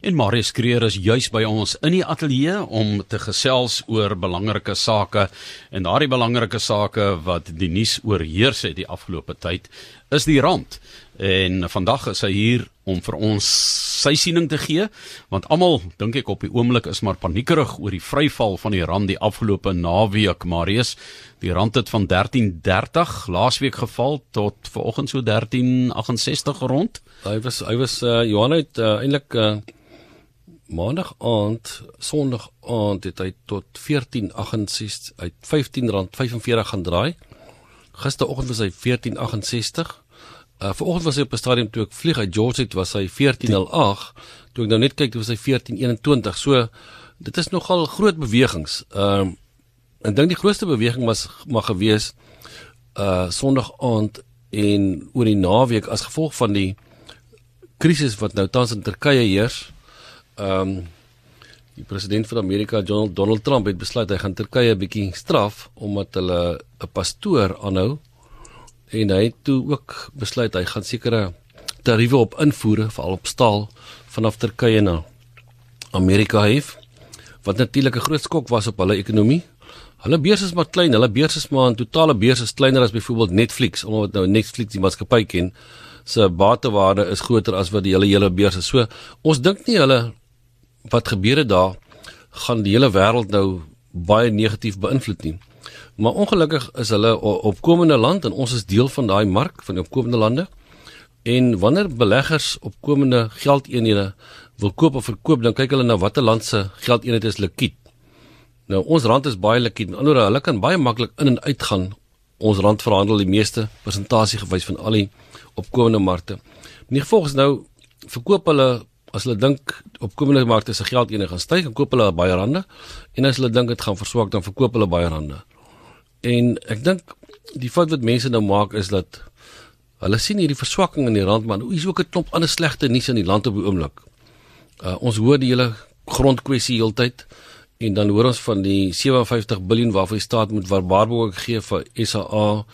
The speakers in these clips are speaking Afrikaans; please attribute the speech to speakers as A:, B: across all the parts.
A: En Marius Kreer is juis by ons in die ateljee om te gesels oor belangrike sake en daardie belangrike sake wat die nuus oorheers het die afgelope tyd is die rand. En vandag is hy hier om vir ons sy siening te gee want almal dink ek op die oomblik is maar paniekerig oor die vryval van die rand die afgelope naweek Marius. Die rand het van 13.30 laasweek geval tot vanoggend so 13.68 rond.
B: Hy was hy was uh, Johan het uh, eintlik uh, maandag aand, sonderdag aand het hy tot 14.68 uit R15.45 gaan draai. Gisteroggend was hy 14.68. Uh vanoggend was hy op 'n stadium toe ek vlieg uit George het was hy 14.08. Toe ek nou net kyk, was hy 14.21. So dit is nogal groot bewegings. Ehm uh, ek dink die grootste beweging was maar gewees uh sonderdag aand en oor die naweek as gevolg van die krisis wat nou tans in Turkye heers ehm um, die president van Amerika Donald, Donald Trump het besluit hy gaan Turkye 'n bietjie straf omdat hulle 'n pastoor aanhou en hy het toe ook besluit hy gaan sekere tariewe op invoere veral op staal vanaf Turkye na Amerika hef wat natuurlik 'n groot skok was op hulle ekonomie. Hulle beurs is maar klein, hulle beurs is maar 'n totale beurs is kleiner as byvoorbeeld Netflix, omdat nou Netflix die maatskappy ken se batewaarde is groter as wat die hele hele beurs is. So ons dink nie hulle wat gebeur het daar gaan die hele wêreld nou baie negatief beïnvloed nie. Maar ongelukkig is hulle opkomende land en ons is deel van daai mark van die opkomende lande. En wanneer beleggers opkomende geldeenhede wil koop of verkoop, dan kyk hulle na watter land se geldeenheid is likwid. Nou ons rand is baie likwid. Anderswoorde, hulle kan baie maklik in en uit gaan. Ons rand verhandel die meeste persentasie gewys van al die opkomende markte. In die gevolg is nou verkoop hulle as hulle dink opkomende markte se geld enige gaan styg, dan koop hulle baie rande en as hulle dink dit gaan verswak, dan verkoop hulle baie rande. En ek dink die fout wat mense nou maak is dat hulle sien hierdie verswakking in die rand, maar hoe is ook 'n klomp ander slegte nuus in die land op die oomblik. Uh, ons hoor die hele grondkwessie heeltyd en dan hoor ons van die 57 miljard waarvoor die staat moet waarborg gee vir SAA,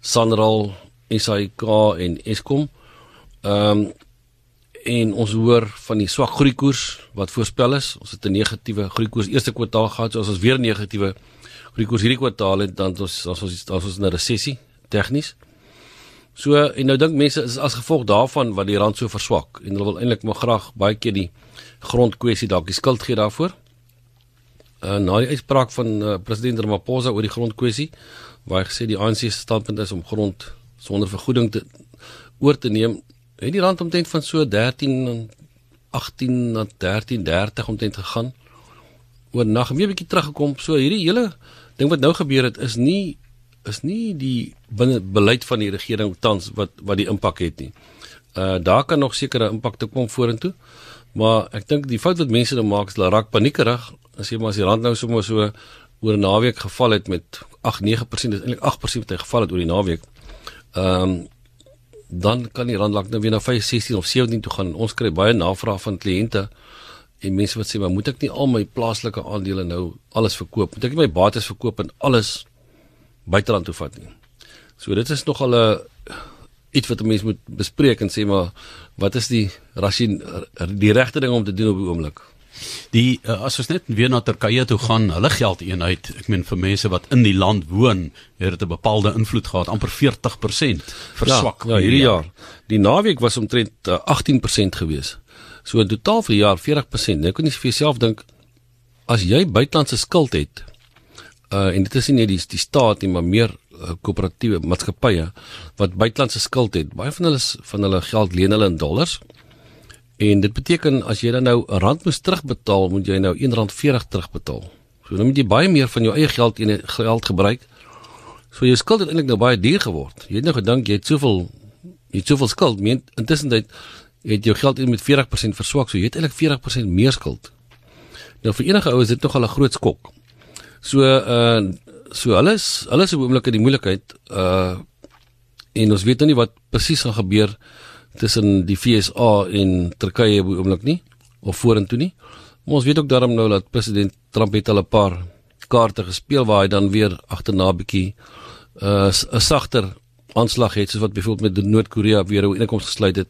B: Sanral, SAIK en Eskom. Ehm um, en ons hoor van die swak groeikoers wat voorspel is. Ons het 'n negatiewe groeikoers eerste kwartaal gehad, so as ons weer negatiewe groeikoers hierdie kwartaal het, dan ons as ons as ons in 'n resessie tegnies. So en nou dink mense is as gevolg daarvan wat die rand so verswak en hulle wil eintlik maar graag baie keer die grondkwessie dalk die skuld gee daarvoor. Uh, na die uitspraak van uh, president Ramaphosa oor die grondkwessie waar hy gesê die ANC se standpunt is om grond sonder vergoeding te oor te neem het die rand omtrent van so 13 18 na 13 30 omtrent gegaan oor nag weer 'n bietjie teruggekom so hierdie hele ding wat nou gebeur het is nie is nie die binne beleid van die regering tans wat wat die impak het nie. Uh daar kan nog sekere impakte kom vorentoe. Maar ek dink die fout wat mense nou maak is hulle raak paniekerig as jy maar as die rand nou sommer so oor 'n naweek geval het met 8 9% is eintlik 8% wat hy geval het oor die naweek. Ehm um, dan kan die rand lank nou weer na 5 16 of 17 toe gaan. Ons kry baie navraag van kliënte en mense wat sê maar moet ek nie al my plaaslike aandele nou alles verkoop? Moet ek nie my bates verkoop en alles buiteland toe vat nie? So dit is nogal 'n iets wat 'n mens moet bespreek en sê maar wat is die rasie die regte ding om te doen op die oomblik?
A: Die uh, as ons net weer na Turkye toe gaan, hulle geldeenheid, ek meen vir mense wat in die land woon, het dit 'n bepaalde invloed gehad, amper 40% verswak
B: ja, ja, hierdie jaar. Die naweek was omtrent uh, eh, 18% gewees. So in totaal vir die jaar 40%. Nou kan jy vir jouself dink as jy buitelandse skuld het, uh en dit is nie net die die staat nie, maar meer koöperatiewe maatskappye wat buitelandse skuld het. Baie van hulle van hulle geld leen hulle in dollars. En dit beteken as jy dan nou 'n rand moet terugbetaal, moet jy nou R1.40 terugbetaal. So dan moet jy baie meer van jou eie geld in geld gebruik. So jou skuld het eintlik nou baie duur geword. Jy het nou gedink jy het soveel jy het soveel skuld, maar intussen het het jou geld met 40% verswak, so jy het eintlik 40% meer skuld. Nou vir enige ou is dit nog al 'n groot skok. So uh so alles alles op oomblik in die moeilikheid uh en ons weet nou nie wat presies gaan gebeur tussen die FSA en Turkye op oomblik nie of vorentoe nie. Maar ons weet ook daarom nou dat president Trump het al 'n paar kaarte gespeel waar hy dan weer agterna bietjie uh, 'n uh, sagter aanslag het soos wat byvoorbeeld met Noord-Korea weer 'n inkoms gesluit het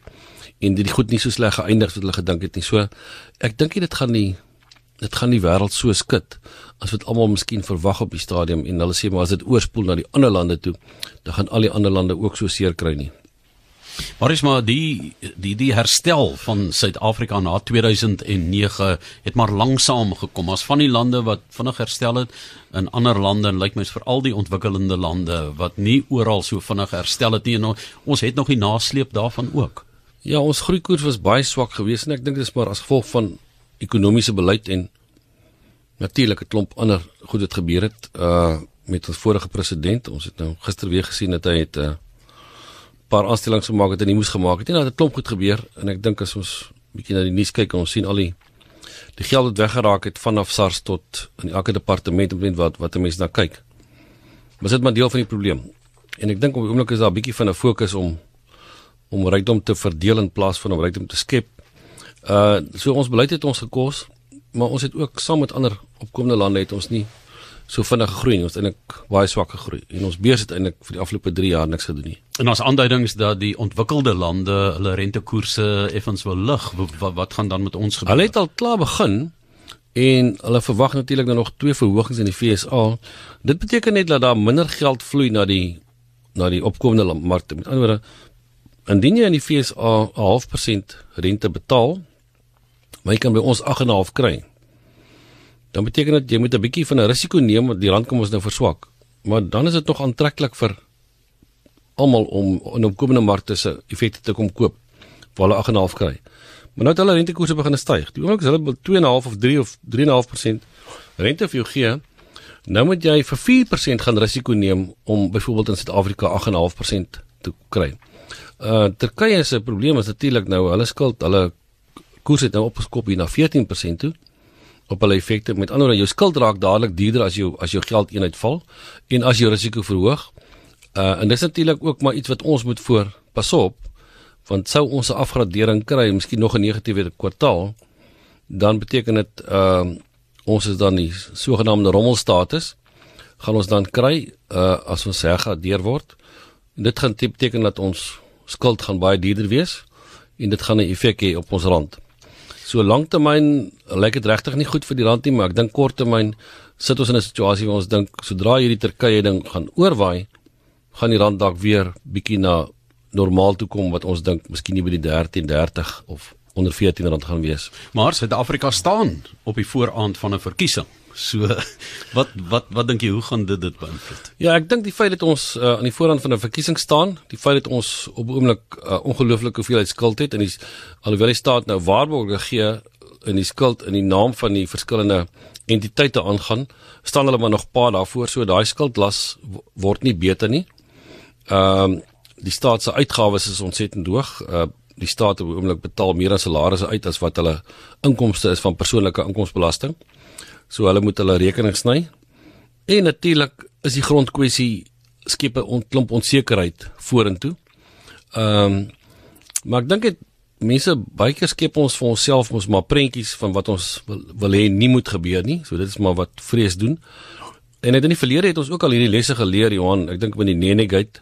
B: en dit goed nie so sleg geëindig as wat hulle gedink het nie. So ek dink dit gaan nie dit gaan die wêreld so skud as wat almal miskien verwag op die stadium en hulle sê maar as dit oorspoel na die ander lande toe, dan gaan al die ander lande ook so seer kry nie.
A: Maar is maar die die die herstel van Suid-Afrika na 2009 het maar langsaam gekom. As van die lande wat vinnig herstel het in ander lande en lyk my is veral die ontwikkelende lande wat nie oral so vinnig herstel het nie en ons het nog die nasleep daarvan ook.
B: Ja, ons groeikoers was baie swak geweest en ek dink dit is maar as gevolg van ekonomiese beleid en natuurlik 'n klomp ander goed wat gebeur het uh met ons vorige president. Ons het nou gister weer gesien dat hy het 'n uh, paar aanstellings gemaak het en nie moes gemaak het nie. Nou het 'n klomp goed gebeur en ek dink as ons bietjie na die nuus kyk en ons sien al die die geld wat weggeraak het vanaf SARS tot in elke departement omtrent wat wat mense na kyk. Maar dit is maar deel van die probleem. En ek dink op die oomblik is daar 'n bietjie van 'n fokus om om rykdom te verdeel in plaas van om rykdom te skep. Uh so ons beleid het ons gekos, maar ons het ook saam met ander opkomende lande het ons nie so vinnig gegroei nie. Ons het eintlik baie swak gegroei en ons beurs het eintlik vir die afgelope 3 jaar niks gedoen nie.
A: En ons aanduidings dat die ontwikkelde lande hulle rentekoerse effens wil lig. Wat, wat gaan dan met ons gebeur?
B: Hulle het al klaar begin en hulle verwag natuurlik nou nog twee verhogings in die FSA. Dit beteken net dat daar minder geld vloei na die na die opkomende markte. Met ander woorde, indien jy in die FSA 'n half persent rente betaal, maar jy kan by ons 8.5 kry. Dan beteken dit jy moet 'n bietjie van 'n risiko neem want die rand kom ons nou verswak. Maar dan is dit nog aantreklik vir almal om in opkomende markte se effekte te kom koop waar hulle 8.5 kry. Maar nou het hulle rentekoerse begin styg. Die oomblik as hulle 2.5 of 3 of 3.5% rente vir jou gee, nou moet jy vir 4% gaan risiko neem om byvoorbeeld in Suid-Afrika 8.5% te kry. Uh Turkye se probleem is natuurlik nou hulle skuld, hulle koers het nou opgeskop hier na 14% toe op hulle effekte. Met ander woorde, jou skuld raak dadelik duurder as jou as jou geld eenheid val en as jou risiko verhoog. Uh en dis natuurlik ook maar iets wat ons moet voor pas op want sou ons 'n afgradering kry, miskien nog 'n negatiewe kwartaal, dan beteken dit uh ons is dan die sogenaamde rommelstatus gaan ons dan kry uh as ons hergradeer word. En dit gaan beteken dat ons skuld gaan baie duurder wees en dit gaan 'n effek hê op ons rand. So lanktermyn lyk dit regtig nie goed vir die rand nie, maar ek dink korttermyn sit ons in 'n situasie waar ons dink sodra hierdie Turkye ding gaan oorwaai, gaan die rand dalk weer bietjie na normaal toe kom wat ons dink miskien nie by die 13.30 of onder 14 rand gaan wees.
A: Maar Suid-Afrika staan op die vooraand van 'n verkiesing. So wat wat wat dink jy hoe gaan dit dit beïnvloed?
B: Ja, ek dink die feit dat ons uh, aan die vooraand van 'n verkiesing staan, die feit dat ons op oomblik uh, ongelooflike hoeveelheid skuld het en die alhoewel die staat nou waarborge gee in die skuld in die naam van die verskillende entiteite aangaan, staan hulle maar nog paar daarvoor so daai skuldlas word nie beter nie. Ehm um, die staat se uitgawes is ontsettend hoog. Uh die staat op oomblik betaal meer aan salarisse uit as wat hulle inkomste is van persoonlike inkomstebelasting. So hulle moet hulle rekening sny. En natuurlik is die grondkwessie skep 'n klomp onsekerheid vorentoe. Ehm um, maar ek dink dit mense baie keer skep ons vir onsself ons maar prentjies van wat ons wil, wil hê nie moet gebeur nie. So dit is maar wat vrees doen. En net in die verlede het ons ook al hierdie lesse geleer Johan. Ek dink met die Nenegate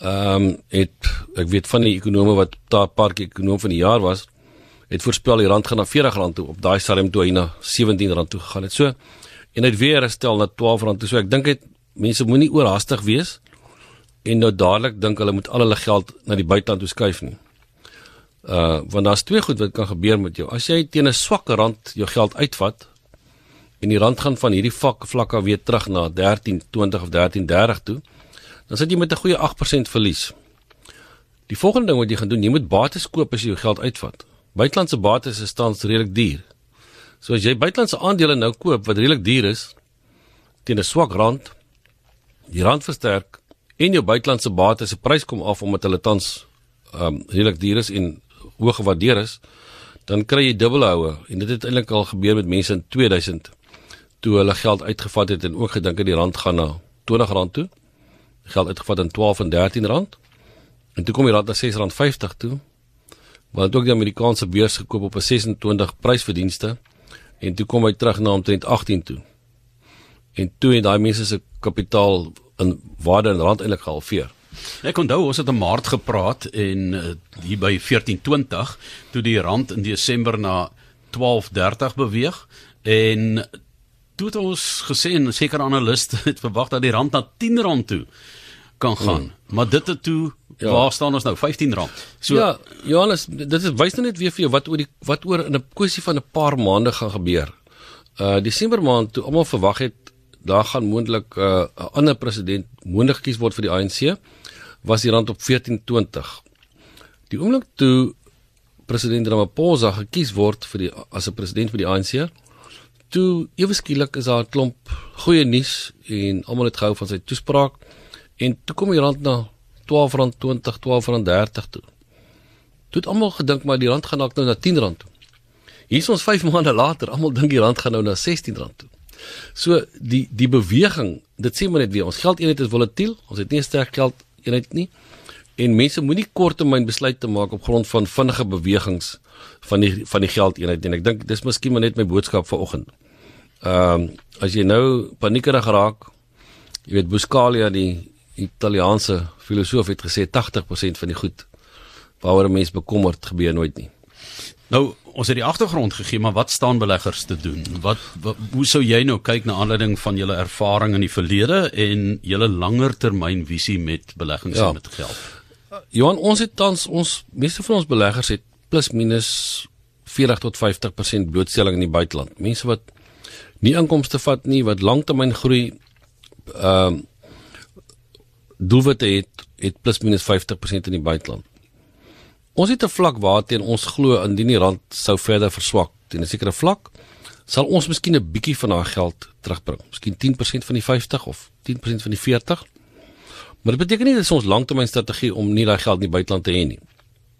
B: ehm um, het ek weet van die ekonome wat daar paar keer ekonom van die jaar was het voorspel die rand gaan na R40 toe op daai stadium toe hy na R17 toe gegaan het. So en dit weer herstel na R12 toe. So ek dink dit mense moenie oorhaastig wees en nou dadelik dink hulle moet al hulle geld na die buiteland toe skuif nie. Uh want daar's twee goed wat kan gebeur met jou. As jy teen 'n swakker rand jou geld uitvat en die rand gaan van hierdie vlak vlakke weer terug na 13.20 of 13.30 toe, dan sit jy met 'n goeie 8% verlies. Die volgende ding wat jy gaan doen, jy moet bates koop as jy jou geld uitvat. Buitelandse bates is tans redelik duur. So as jy buitelandse aandele nou koop wat redelik duur is teen 'n swak rand, die rand versterk en jou buitelandse bates se prys kom af omdat hulle tans ehm um, redelik duur is en hoog gewaardeer is, dan kry jy dubbel houe en dit het eintlik al gebeur met mense in 2000 toe hulle geld uitgevat het en ook gedink het die rand gaan na R20 toe geld uitgevat in 12 en 13 rand. En toe kom die rand na 6 rand 50 toe. Maar het ook die Amerikaanse beurs gekoop op 'n 26 prysverdienste en toe kom hy terug na omtrent 18 toe. En toe het daai mense se kapitaal in waarde in rand eintlik gehalveer.
A: Ek onthou ons het in Maart gepraat en uh, hier by 1420 toe die rand in Desember na 12.30 beweeg en toe het ons gesê en sekere analiste het verwag dat die rand na 10 rand toe kan gaan. Hmm. Maar dit het toe ja. waar staan ons nou? 15 rand.
B: So Ja, Johannes, dit is wys nou net weer vir jou wat oor die wat oor in 'n kwessie van 'n paar maande gaan gebeur. Uh Desember maand toe almal verwag het daar gaan moontlik 'n uh, ander president moontlik gekies word vir die ANC was die rand op 14.20. Die oomblik toe president Ramaphosa gekies word vir die as 'n president vir die ANC, toe ewe skielik is daar 'n klomp goeie nuus en almal het gehou van sy toespraak en toe kom die rand na R12.20, R12.30 toe. Toe het almal gedink maar die rand gaan dalk nou na R10 toe. Hier is ons 5 maande later, almal dink die rand gaan nou na R16 toe. So die die beweging, dit sê maar net weer, ons geldeenheid is volatiel, ons het nie 'n sterk geldeenheid nie. En mense moenie korttermyn besluite maak op grond van vinnige bewegings van die van die geldeenheid en ek dink dis miskien maar net my boodskap vanoggend. Ehm um, as jy nou paniekerig raak, jy weet Buscaglia die Italiaanse filosoof het gesê 80% van die goed waaroor 'n mens bekommerd gebeur nooit nie.
A: Nou, ons het die agtergrond gegee, maar wat staan beleggers te doen? Wat, wat hoe sou jy nou kyk na aanleiding van julle ervaring in die verlede en julle langer termyn visie met beleggings ja. en met geld?
B: Johan, ons het tans ons meeste van ons beleggers het plus minus 40 tot 50% blootstelling in die buiteland. Mense wat nie inkomste vat nie, wat langtermyn groei ehm uh, doelwitte het het plus minus 50% in die buiteland. Ons het 'n vlak waarteen ons glo indien die rand sou verder verswak teen 'n sekere vlak, sal ons miskien 'n bietjie van daai geld terugbring. Miskien 10% van die 50 of 10% van die 40. Maar dit beteken nie dat ons langtermynstrategie om nie daai geld in die buiteland te hê nie.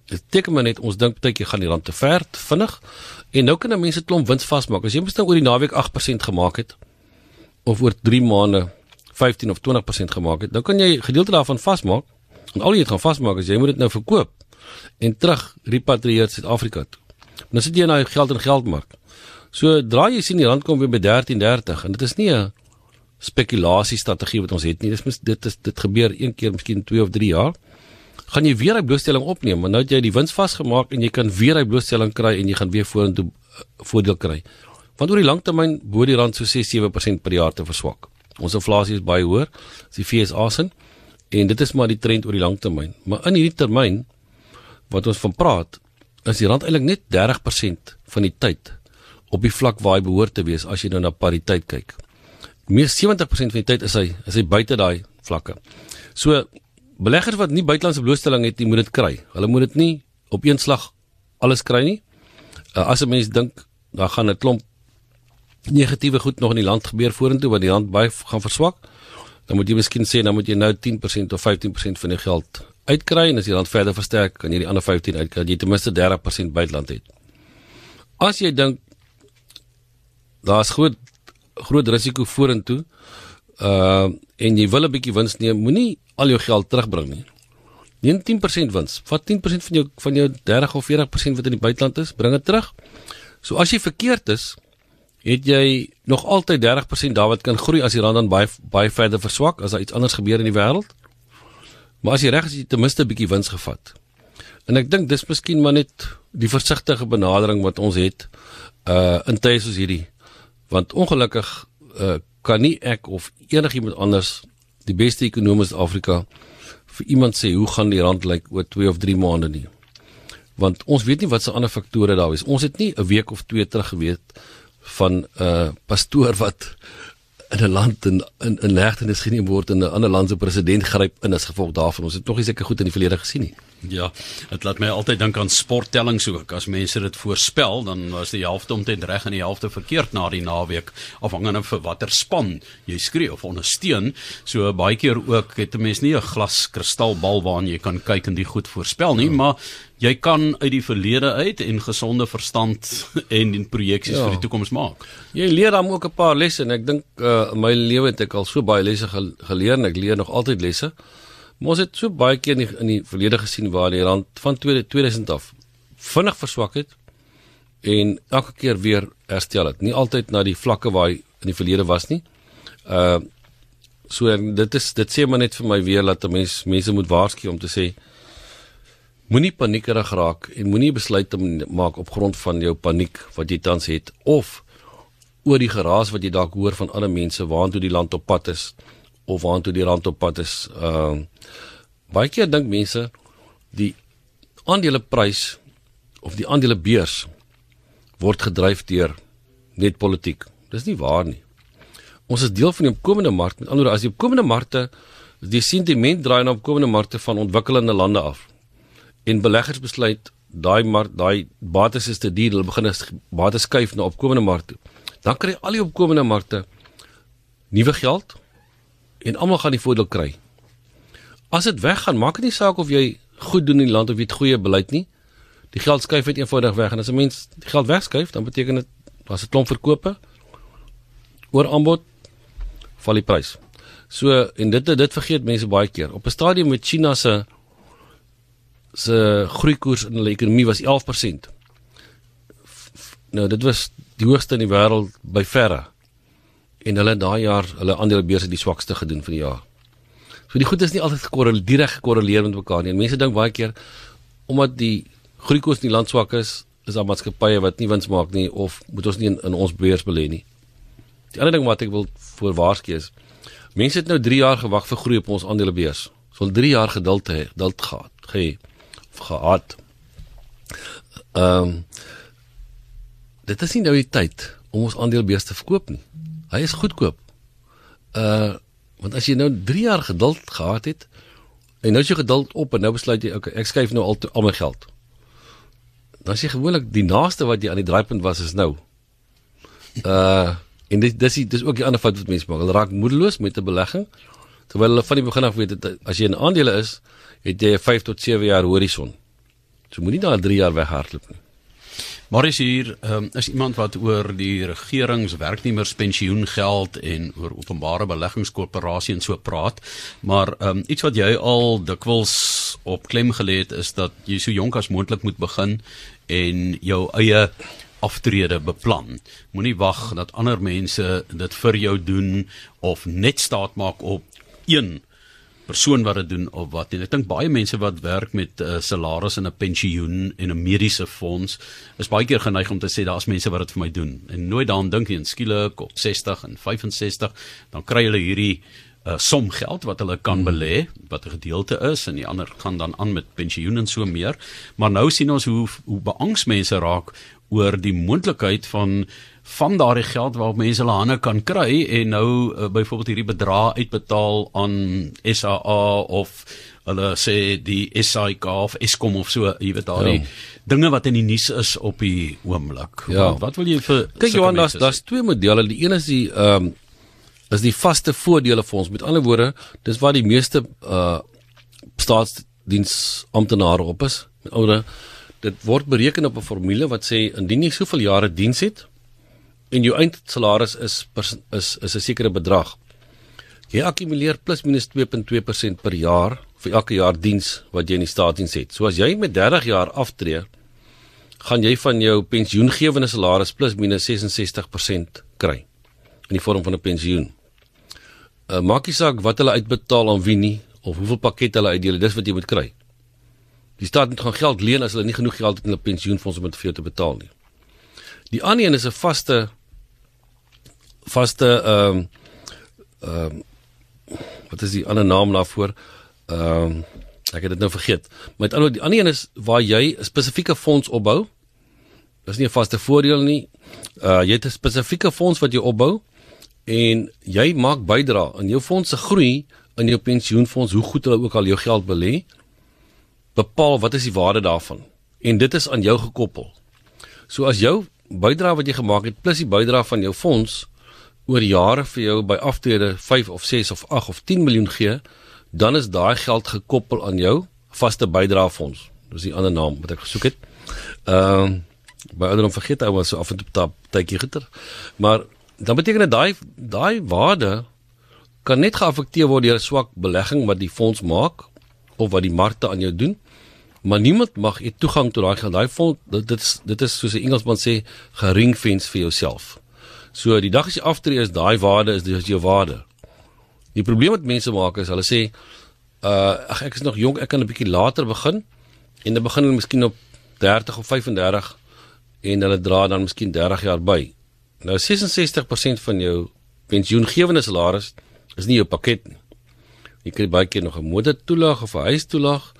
B: Dit beteken maar net ons dink baie keer gaan die rand te ver, vinnig en nou kan mense klomp wins vasmaak. As jy mos nou oor die naweek 8% gemaak het of oor 3 maande 15 of 20% gemaak het, dan kan jy gedeelte daarvan vasmaak. En al jy gaan vasmaak is jy moet dit nou verkoop en terug repatrieer Suid-Afrika toe. En dan sit jy in daai geld en geldmark. So dra jy sien die rand kom weer by 13.30 en dit is nie 'n spekulasie strategie wat ons het nie. Dis mis, dit is dit gebeur een keer miskien 2 of 3 jaar. Gaan jy weer 'n blootstelling opneem, maar nou het jy die wins vasgemaak en jy kan weer 'n blootstelling kry en jy gaan weer vorentoe uh, voordeel kry. Want oor die langtermyn bo die rand so 6-7% per jaar te verswak. Ons inflasie is baie hoër as die FSA se en dit is maar die trend oor die lang termyn. Maar in hierdie termyn wat ons van praat, is die rand eintlik net 30% van die tyd op die vlak waar hy behoort te wees as jy nou na pariteit kyk. Meer 70% van die tyd is hy is hy buite daai vlakke. So beleggers wat nie buitelandse blootstelling het nie, moet dit kry. Hulle moet dit nie op een slag alles kry nie. Uh, as 'n mens dink daar gaan 'n klomp negatiewe goed nog in die land gebeur vorentoe wat die rand baie gaan verswak, dan moet jy miskien sê dan moet jy nou 10% of 15% van die geld uitkry en as die rand verder versterk, kan jy die ander 15 uitkry, jy ten minste 30% buiteland het. As jy dink daar's groot groot risiko vorentoe, uh en jy wil 'n bietjie wins neem, moenie al jou geld terugbring nie. Neem 10% wins. Vat 10% van jou van jou 30 of 40% wat in die buiteland is, bring dit terug. So as jy verkeerd is, het jy nog altyd 30% daar wat kan groei as die rand dan baie baie verder verswak as daar iets anders gebeur in die wêreld. Maar as jy reg is jy ten minste 'n bietjie wins gevat. En ek dink dis miskien maar net die versigtige benadering wat ons het uh in tye soos hierdie. Want ongelukkig uh kan nie ek of enigiemand anders die beste ekonomies in Afrika vir iemand sê hoe gaan die rand lyk oor 2 of 3 maande nie. Want ons weet nie wat se ander faktore daar is. Ons het nie 'n week of 2 terug geweet van 'n uh, pastoor wat in 'n land in in, in legtenis geneem word en 'n ander land se president gryp in as gevolg daarvan. Ons het nog nie seker goed in die verlede gesien nie.
A: Ja, dit laat my altyd dink aan sporttellings ook. As mense dit voorspel, dan was die helfte omtrent reg en die helfte verkeerd na die naweek afhangende van watter span jy skree of ondersteun. So baie keer ook het 'n mens nie 'n glas kristalbal waarna jy kan kyk en die goed voorspel nie, ja. maar jy kan uit die verlede uit en gesonde verstand en die projeksies ja. vir die toekoms maak.
B: Jy leer dan ook 'n paar lesse en ek dink uh, my lewe het ek al so baie lesse geleer en ek leer nog altyd lesse. Ons het so baie keer in die, in die verlede gesien waar die rand van 2000 af vinnig verswak het en elke keer weer herstel het. Nie altyd na die vlakke waar hy in die verlede was nie. Uh So dit is dit sê maar net vir my weer dat mense mense moet waarsku om te sê moenie paniekerig raak en moenie besluite maak op grond van jou paniek wat jy tans het of oor die geraas wat jy dalk hoor van ander mense waantoe die land op pad is of waantoe die rand op pad is. Ehm uh, baie keer dink mense die aandeleprys of die aandelebeurs word gedryf deur net politiek. Dis nie waar nie. Ons is deel van die opkomende mark. Met ander woorde, as die opkomende markte die sentiment draai na opkomende markte van ontwikkelende lande af en beleggers besluit daai mark daai bates is te duur, hulle begin bates skuif na opkomende markte. Dan kry al die opkomende markte nuwe geld en almal gaan die voordeel kry. As dit weggaan, maak dit nie saak of jy goed doen in die land of jy het goeie beleid nie. Die geld skuif net eenvoudig weg en as 'n mens die geld wegskuif, dan beteken dit daar's 'n klomp verkope oor aanbod val die prys. So en dit dit vergeet mense baie keer. Op 'n stadium met China se se groeikoers in hulle ekonomie was 11%. Nou dit was die hoogste in die wêreld by verre. En hulle daai jaar hulle aandelebeurse die swakste gedoen vir die jaar. So die goed is nie altyd gekorreleer direk gekorreleer met mekaar nie. En mense dink baie keer omdat die groeikoers in die land swak is, is daar maatskappye wat nie wins maak nie of moet ons nie in, in ons beurs belê nie. Die ander ding wat ek wil voorwaarsku is mense het nou 3 jaar gewag vir groei op ons aandelebeurs. Wil 3 jaar geduld hê, geduld gehad, ge gehad. Ehm um, dit is nie nou die tyd om ons aandelebeurs te verkoop nie. Hy is goedkoop. Uh want as jy nou 3 jaar geduld gehad het en nou is jy geduld op en nou besluit jy okay, ek skuif nou al te, al my geld. Dan is jy gewoonlik die naaste wat jy aan die draaipunt was is nou. Uh En dit dis dis ook die ander fout wat mense maak. Hulle raak moedeloos met 'n belegging terwyl hulle van die begin af weet dat as jy in aandele is, het jy 'n 5 tot 7 jaar horison. So moenie daar 3 jaar weghardloop nie.
A: Maar is hier um, is iemand wat oor die regeringswerknemerspensioengeld en oor openbare beleggingskorporasie en so praat. Maar um, iets wat jy al dikwels op klem gelê het is dat jy so jonk as moontlik moet begin en jou eie aftrede beplan. Moenie wag dat ander mense dit vir jou doen of net staat maak op een persoon wat dit doen of wat. En ek dink baie mense wat werk met 'n uh, eh, salaris en 'n pensioen en 'n mediese fonds is baie keer geneig om te sê daar's mense wat dit vir my doen. En nooit daaraan dink nie. Skielik op 60 en 65 dan kry hulle hierdie uh, som geld wat hulle kan belê wat 'n gedeelte is en die ander gaan dan aan met pensioen en so meer. Maar nou sien ons hoe hoe beangs mense raak oor die moontlikheid van van daardie geld waarop mense hulle hande kan kry en nou uh, byvoorbeeld hierdie bedrag uitbetaal aan SAA of hulle sê die SAIK of Eskom of so jy weet daardie ja. dinge wat in die nuus is op die oomblik.
B: Ja.
A: Wat, wat wil jy vir
B: Kyk Johan, daar's daar's twee modelle. Die een is die ehm um, is die vaste voordele vir ons. Met ander woorde, dis waar die meeste uh staatsdiens amptenare op is. Woorde dit word bereken op 'n formule wat sê indien jy soveel jare diens het en jou eindsalaris is is is 'n sekere bedrag. Jy akkumuleer plus minus 2.2% per jaar vir elke jaar diens wat jy in die staatsdiens het. So as jy met 30 jaar aftree, gaan jy van jou pensioengewende salaris plus minus 66% kry in die vorm van 'n pensioen. Uh, maak nie saak wat hulle uitbetaal aan wie nie of hoeveel pakkette hulle uitdeel, dis wat jy moet kry. Die staat moet gaan geld leen as hulle nie genoeg geld het in hulle pensioenfonds om dit vir jou te betaal nie. Die ander een is 'n vaste vaste ehm um, ehm um, wat is die ander naam daarvoor? Ehm um, ek het dit nou vergeet. Met ander die ander een is waar jy 'n spesifieke fonds opbou. Dis nie 'n vaste voordeel nie. Uh jy het 'n spesifieke fonds wat jy opbou en jy maak bydrae aan jou fonds se groei in jou pensioenfonds hoe goed hulle ook al jou geld belê bepaal wat is die waarde daarvan en dit is aan jou gekoppel. So as jou bydrae wat jy gemaak het plus die bydrae van jou fonds oor jare vir jou by aftrede 5 of 6 of 8 of 10 miljoen gee, dan is daai geld gekoppel aan jou vaste bydrae fonds. Dis die ander naam wat ek gesoek het. Ehm uh, by ander om vergeet ou was so af en toe tydjie gitter. Maar dan beteken dit daai daai waarde kan net geaffekteer word deur 'n swak belegging wat die fonds maak of wat die markte aan jou doen. Maar niemand mag hê toegang tot daai geld. Daai fonds dit, dit is dit is soos 'n Engelsman sê geringfence vir jouself. So die dag as jy aftree is daai waarde is dis jou waarde. Die probleem wat mense maak is hulle sê uh ag ek is nog jonk, ek kan 'n bietjie later begin en dan begin hulle miskien op 30 of 35 en hulle dra dan miskien 30 jaar by. Nou 66% van jou pensioengewende salaris is nie jou pakket nie. Jy kry baie keer nog 'n motortoelaag of 'n huistoelaag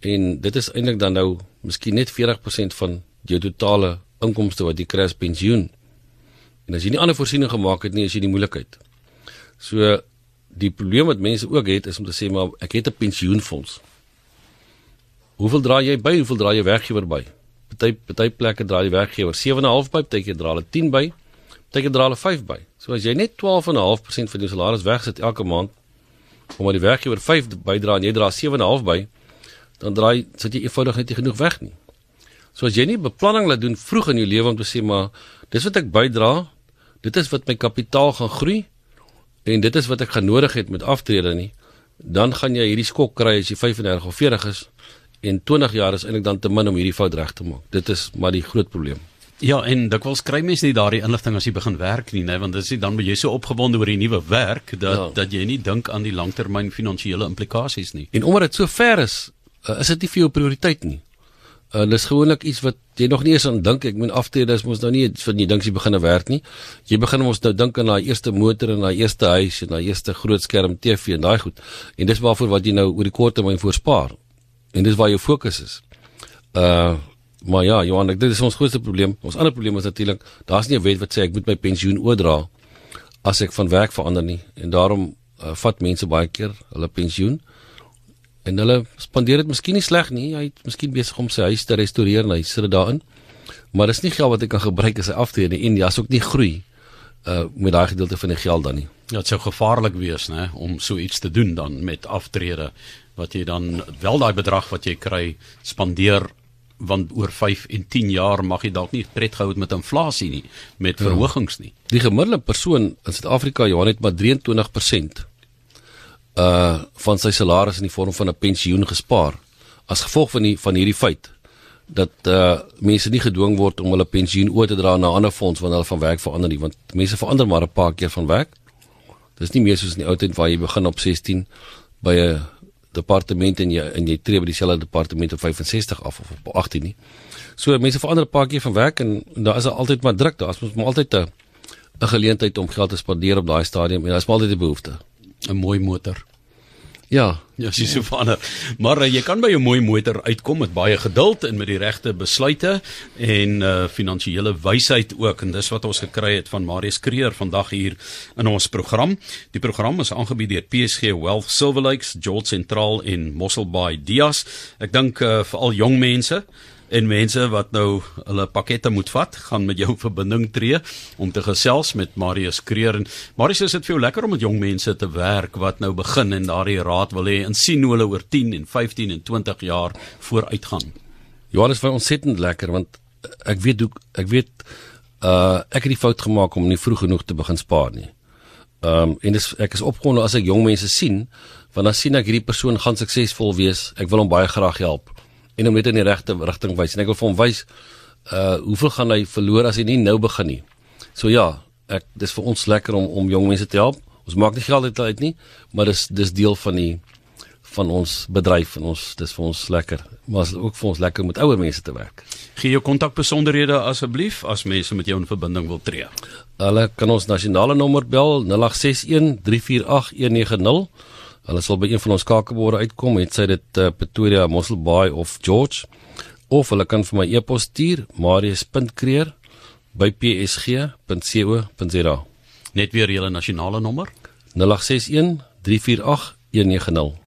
B: en dit is eintlik dan nou miskien net 40% van jou totale inkomste wat jy kry as pensioen. En as jy nie ander voorsiening gemaak het nie, is jy die moeilikheid. So die probleem wat mense ook het is om te sê maar ek het 'n pensioenfonds. Hoeveel dra jy by? Hoeveel dra jy werkgewer by? Party party plekke dra die werkgewer 7.5 by, party keer dra hulle 10 by, party keer dra hulle 5 by. So as jy net 12.5% van jou salaris wegsit elke maand omdat die werkgewer 5 bydra en jy dra 7.5 by, dan draai sit jy eenvoudig net nie genoeg weg nie. So as jy nie beplanning laat doen vroeg in jou lewe om te sê maar dis wat ek bydra, dit is wat my kapitaal gaan groei en dit is wat ek gaan nodig het met aftrede nie, dan gaan jy hierdie skok kry as jy 35 of 40 is en 20 jaar is eintlik dan te min om hierdie fout reg te maak. Dit is maar die groot probleem.
A: Ja, en dikwels kry mense nie daardie inligting as jy begin werk nie, né, want dit is dan jy so opgewonde oor die nuwe werk dat ja. dat jy nie dink aan die langtermyn finansiële implikasies nie.
B: En omdat dit so ver is, uh, is dit nie vir jou prioriteit nie. Uh, dis gewoonlik iets wat jy nog nie eens aan dink. Ek meen aftrede is mos nou nie vir jy dink jy begin werk nie. Jy begin mos nou dink aan daai eerste motor en daai eerste huis en daai eerste groot skerm TV en daai goed. En dis waarvoor wat jy nou oor die kort termyn voorspaar en dis waar jou fokus is. Uh maar ja, Johan, dit is ons grootste probleem. Ons ander probleem is natuurlik daar's nie 'n wet wat sê ek moet my pensioen oordra as ek van werk verander nie en daarom uh, vat mense baie keer hulle pensioen en hulle spandeer dit miskien nie sleg nie. Hy het miskien besig om sy huis te restoreer en hy sit dit daarin. Maar dis nie geld wat hy kan gebruik as hy aftree nie en jy's ook nie groei uh met daai gedeelte van die geld dan nie.
A: Ja, dit sou gevaarlik wees, né, om so iets te doen dan met aftrede wat jy dan wel daai bedrag wat jy kry spandeer want oor 5 en 10 jaar mag jy dalk nie pret gehou met inflasie nie met ja. verhogings nie.
B: Die gemiddelde persoon in Suid-Afrika Johan het maar 23% uh van sy salaris in die vorm van 'n pensioen gespaar as gevolg van die van hierdie feit dat uh mense nie gedwing word om hulle pensioen oor te dra na 'n ander fonds wanneer hulle van werk verander nie want mense verander maar 'n paar keer van werk. Dis nie meer soos in die ou tyd waar jy begin op 16 by 'n departement en jy en jy tree by dieselfde departement op 65 af of op 18 nie. So mense verander 'n paar keer van werk en, en daar is altyd maar druk, daar mos maar altyd 'n 'n geleentheid om geld te spandeer op daai stadium en daar is altyd 'n behoefte.
A: 'n Mooi motor.
B: Ja,
A: ja, sy so verander. Maar uh, jy kan by 'n mooi motor uitkom met baie geduld en met die regte besluite en uh finansiële wysheid ook en dis wat ons gekry het van Marius Kreer vandag hier in ons program. Die program is aangebied deur PSG Wealth Silver Lakes, George Central in Mossel Bay Dias. Ek dink uh, vir al jong mense en mense wat nou hulle pakkette moet vat, gaan met jou verbinding tree om te gesels met Marius Kreer en Marius is dit vir jou lekker om met jong mense te werk wat nou begin en daardie raad wil hê en sien hoe hulle oor 10 en 15 en 20 jaar vooruit gaan.
B: Johannes vir ontsettend lekker want ek weet hoe ek weet uh ek het die fout gemaak om nie vroeg genoeg te begin spaar nie. Ehm um, en dis ek is opgewonde as ek jong mense sien want dan sien ek hierdie persoon gaan suksesvol wees. Ek wil hom baie graag help en hom net in die regte rigting wys. En ek wil vir hom wys uh hoeveel gaan hy verloor as hy nie nou begin nie. So ja, ek dis vir ons lekker om om jong mense te help. Ons maak nie geld uit nie, maar dis dis deel van die van ons bedryf en ons dis vir ons lekker. Maar is ook vir ons lekker om met ouer mense te werk.
A: Gee jou kontakbesonderhede asseblief as mense met jou in verbinding wil tree.
B: Hulle kan ons nasionale nommer bel 0861 348 190 Hulle sal by een van ons kakeborde uitkom, het sy dit uh, Pretoria, Mosselbaai of George of hulle kan vir my e-pos stuur marius.kreer@psg.co.za.
A: Net weer julle nasionale nommer
B: 0861 348 190.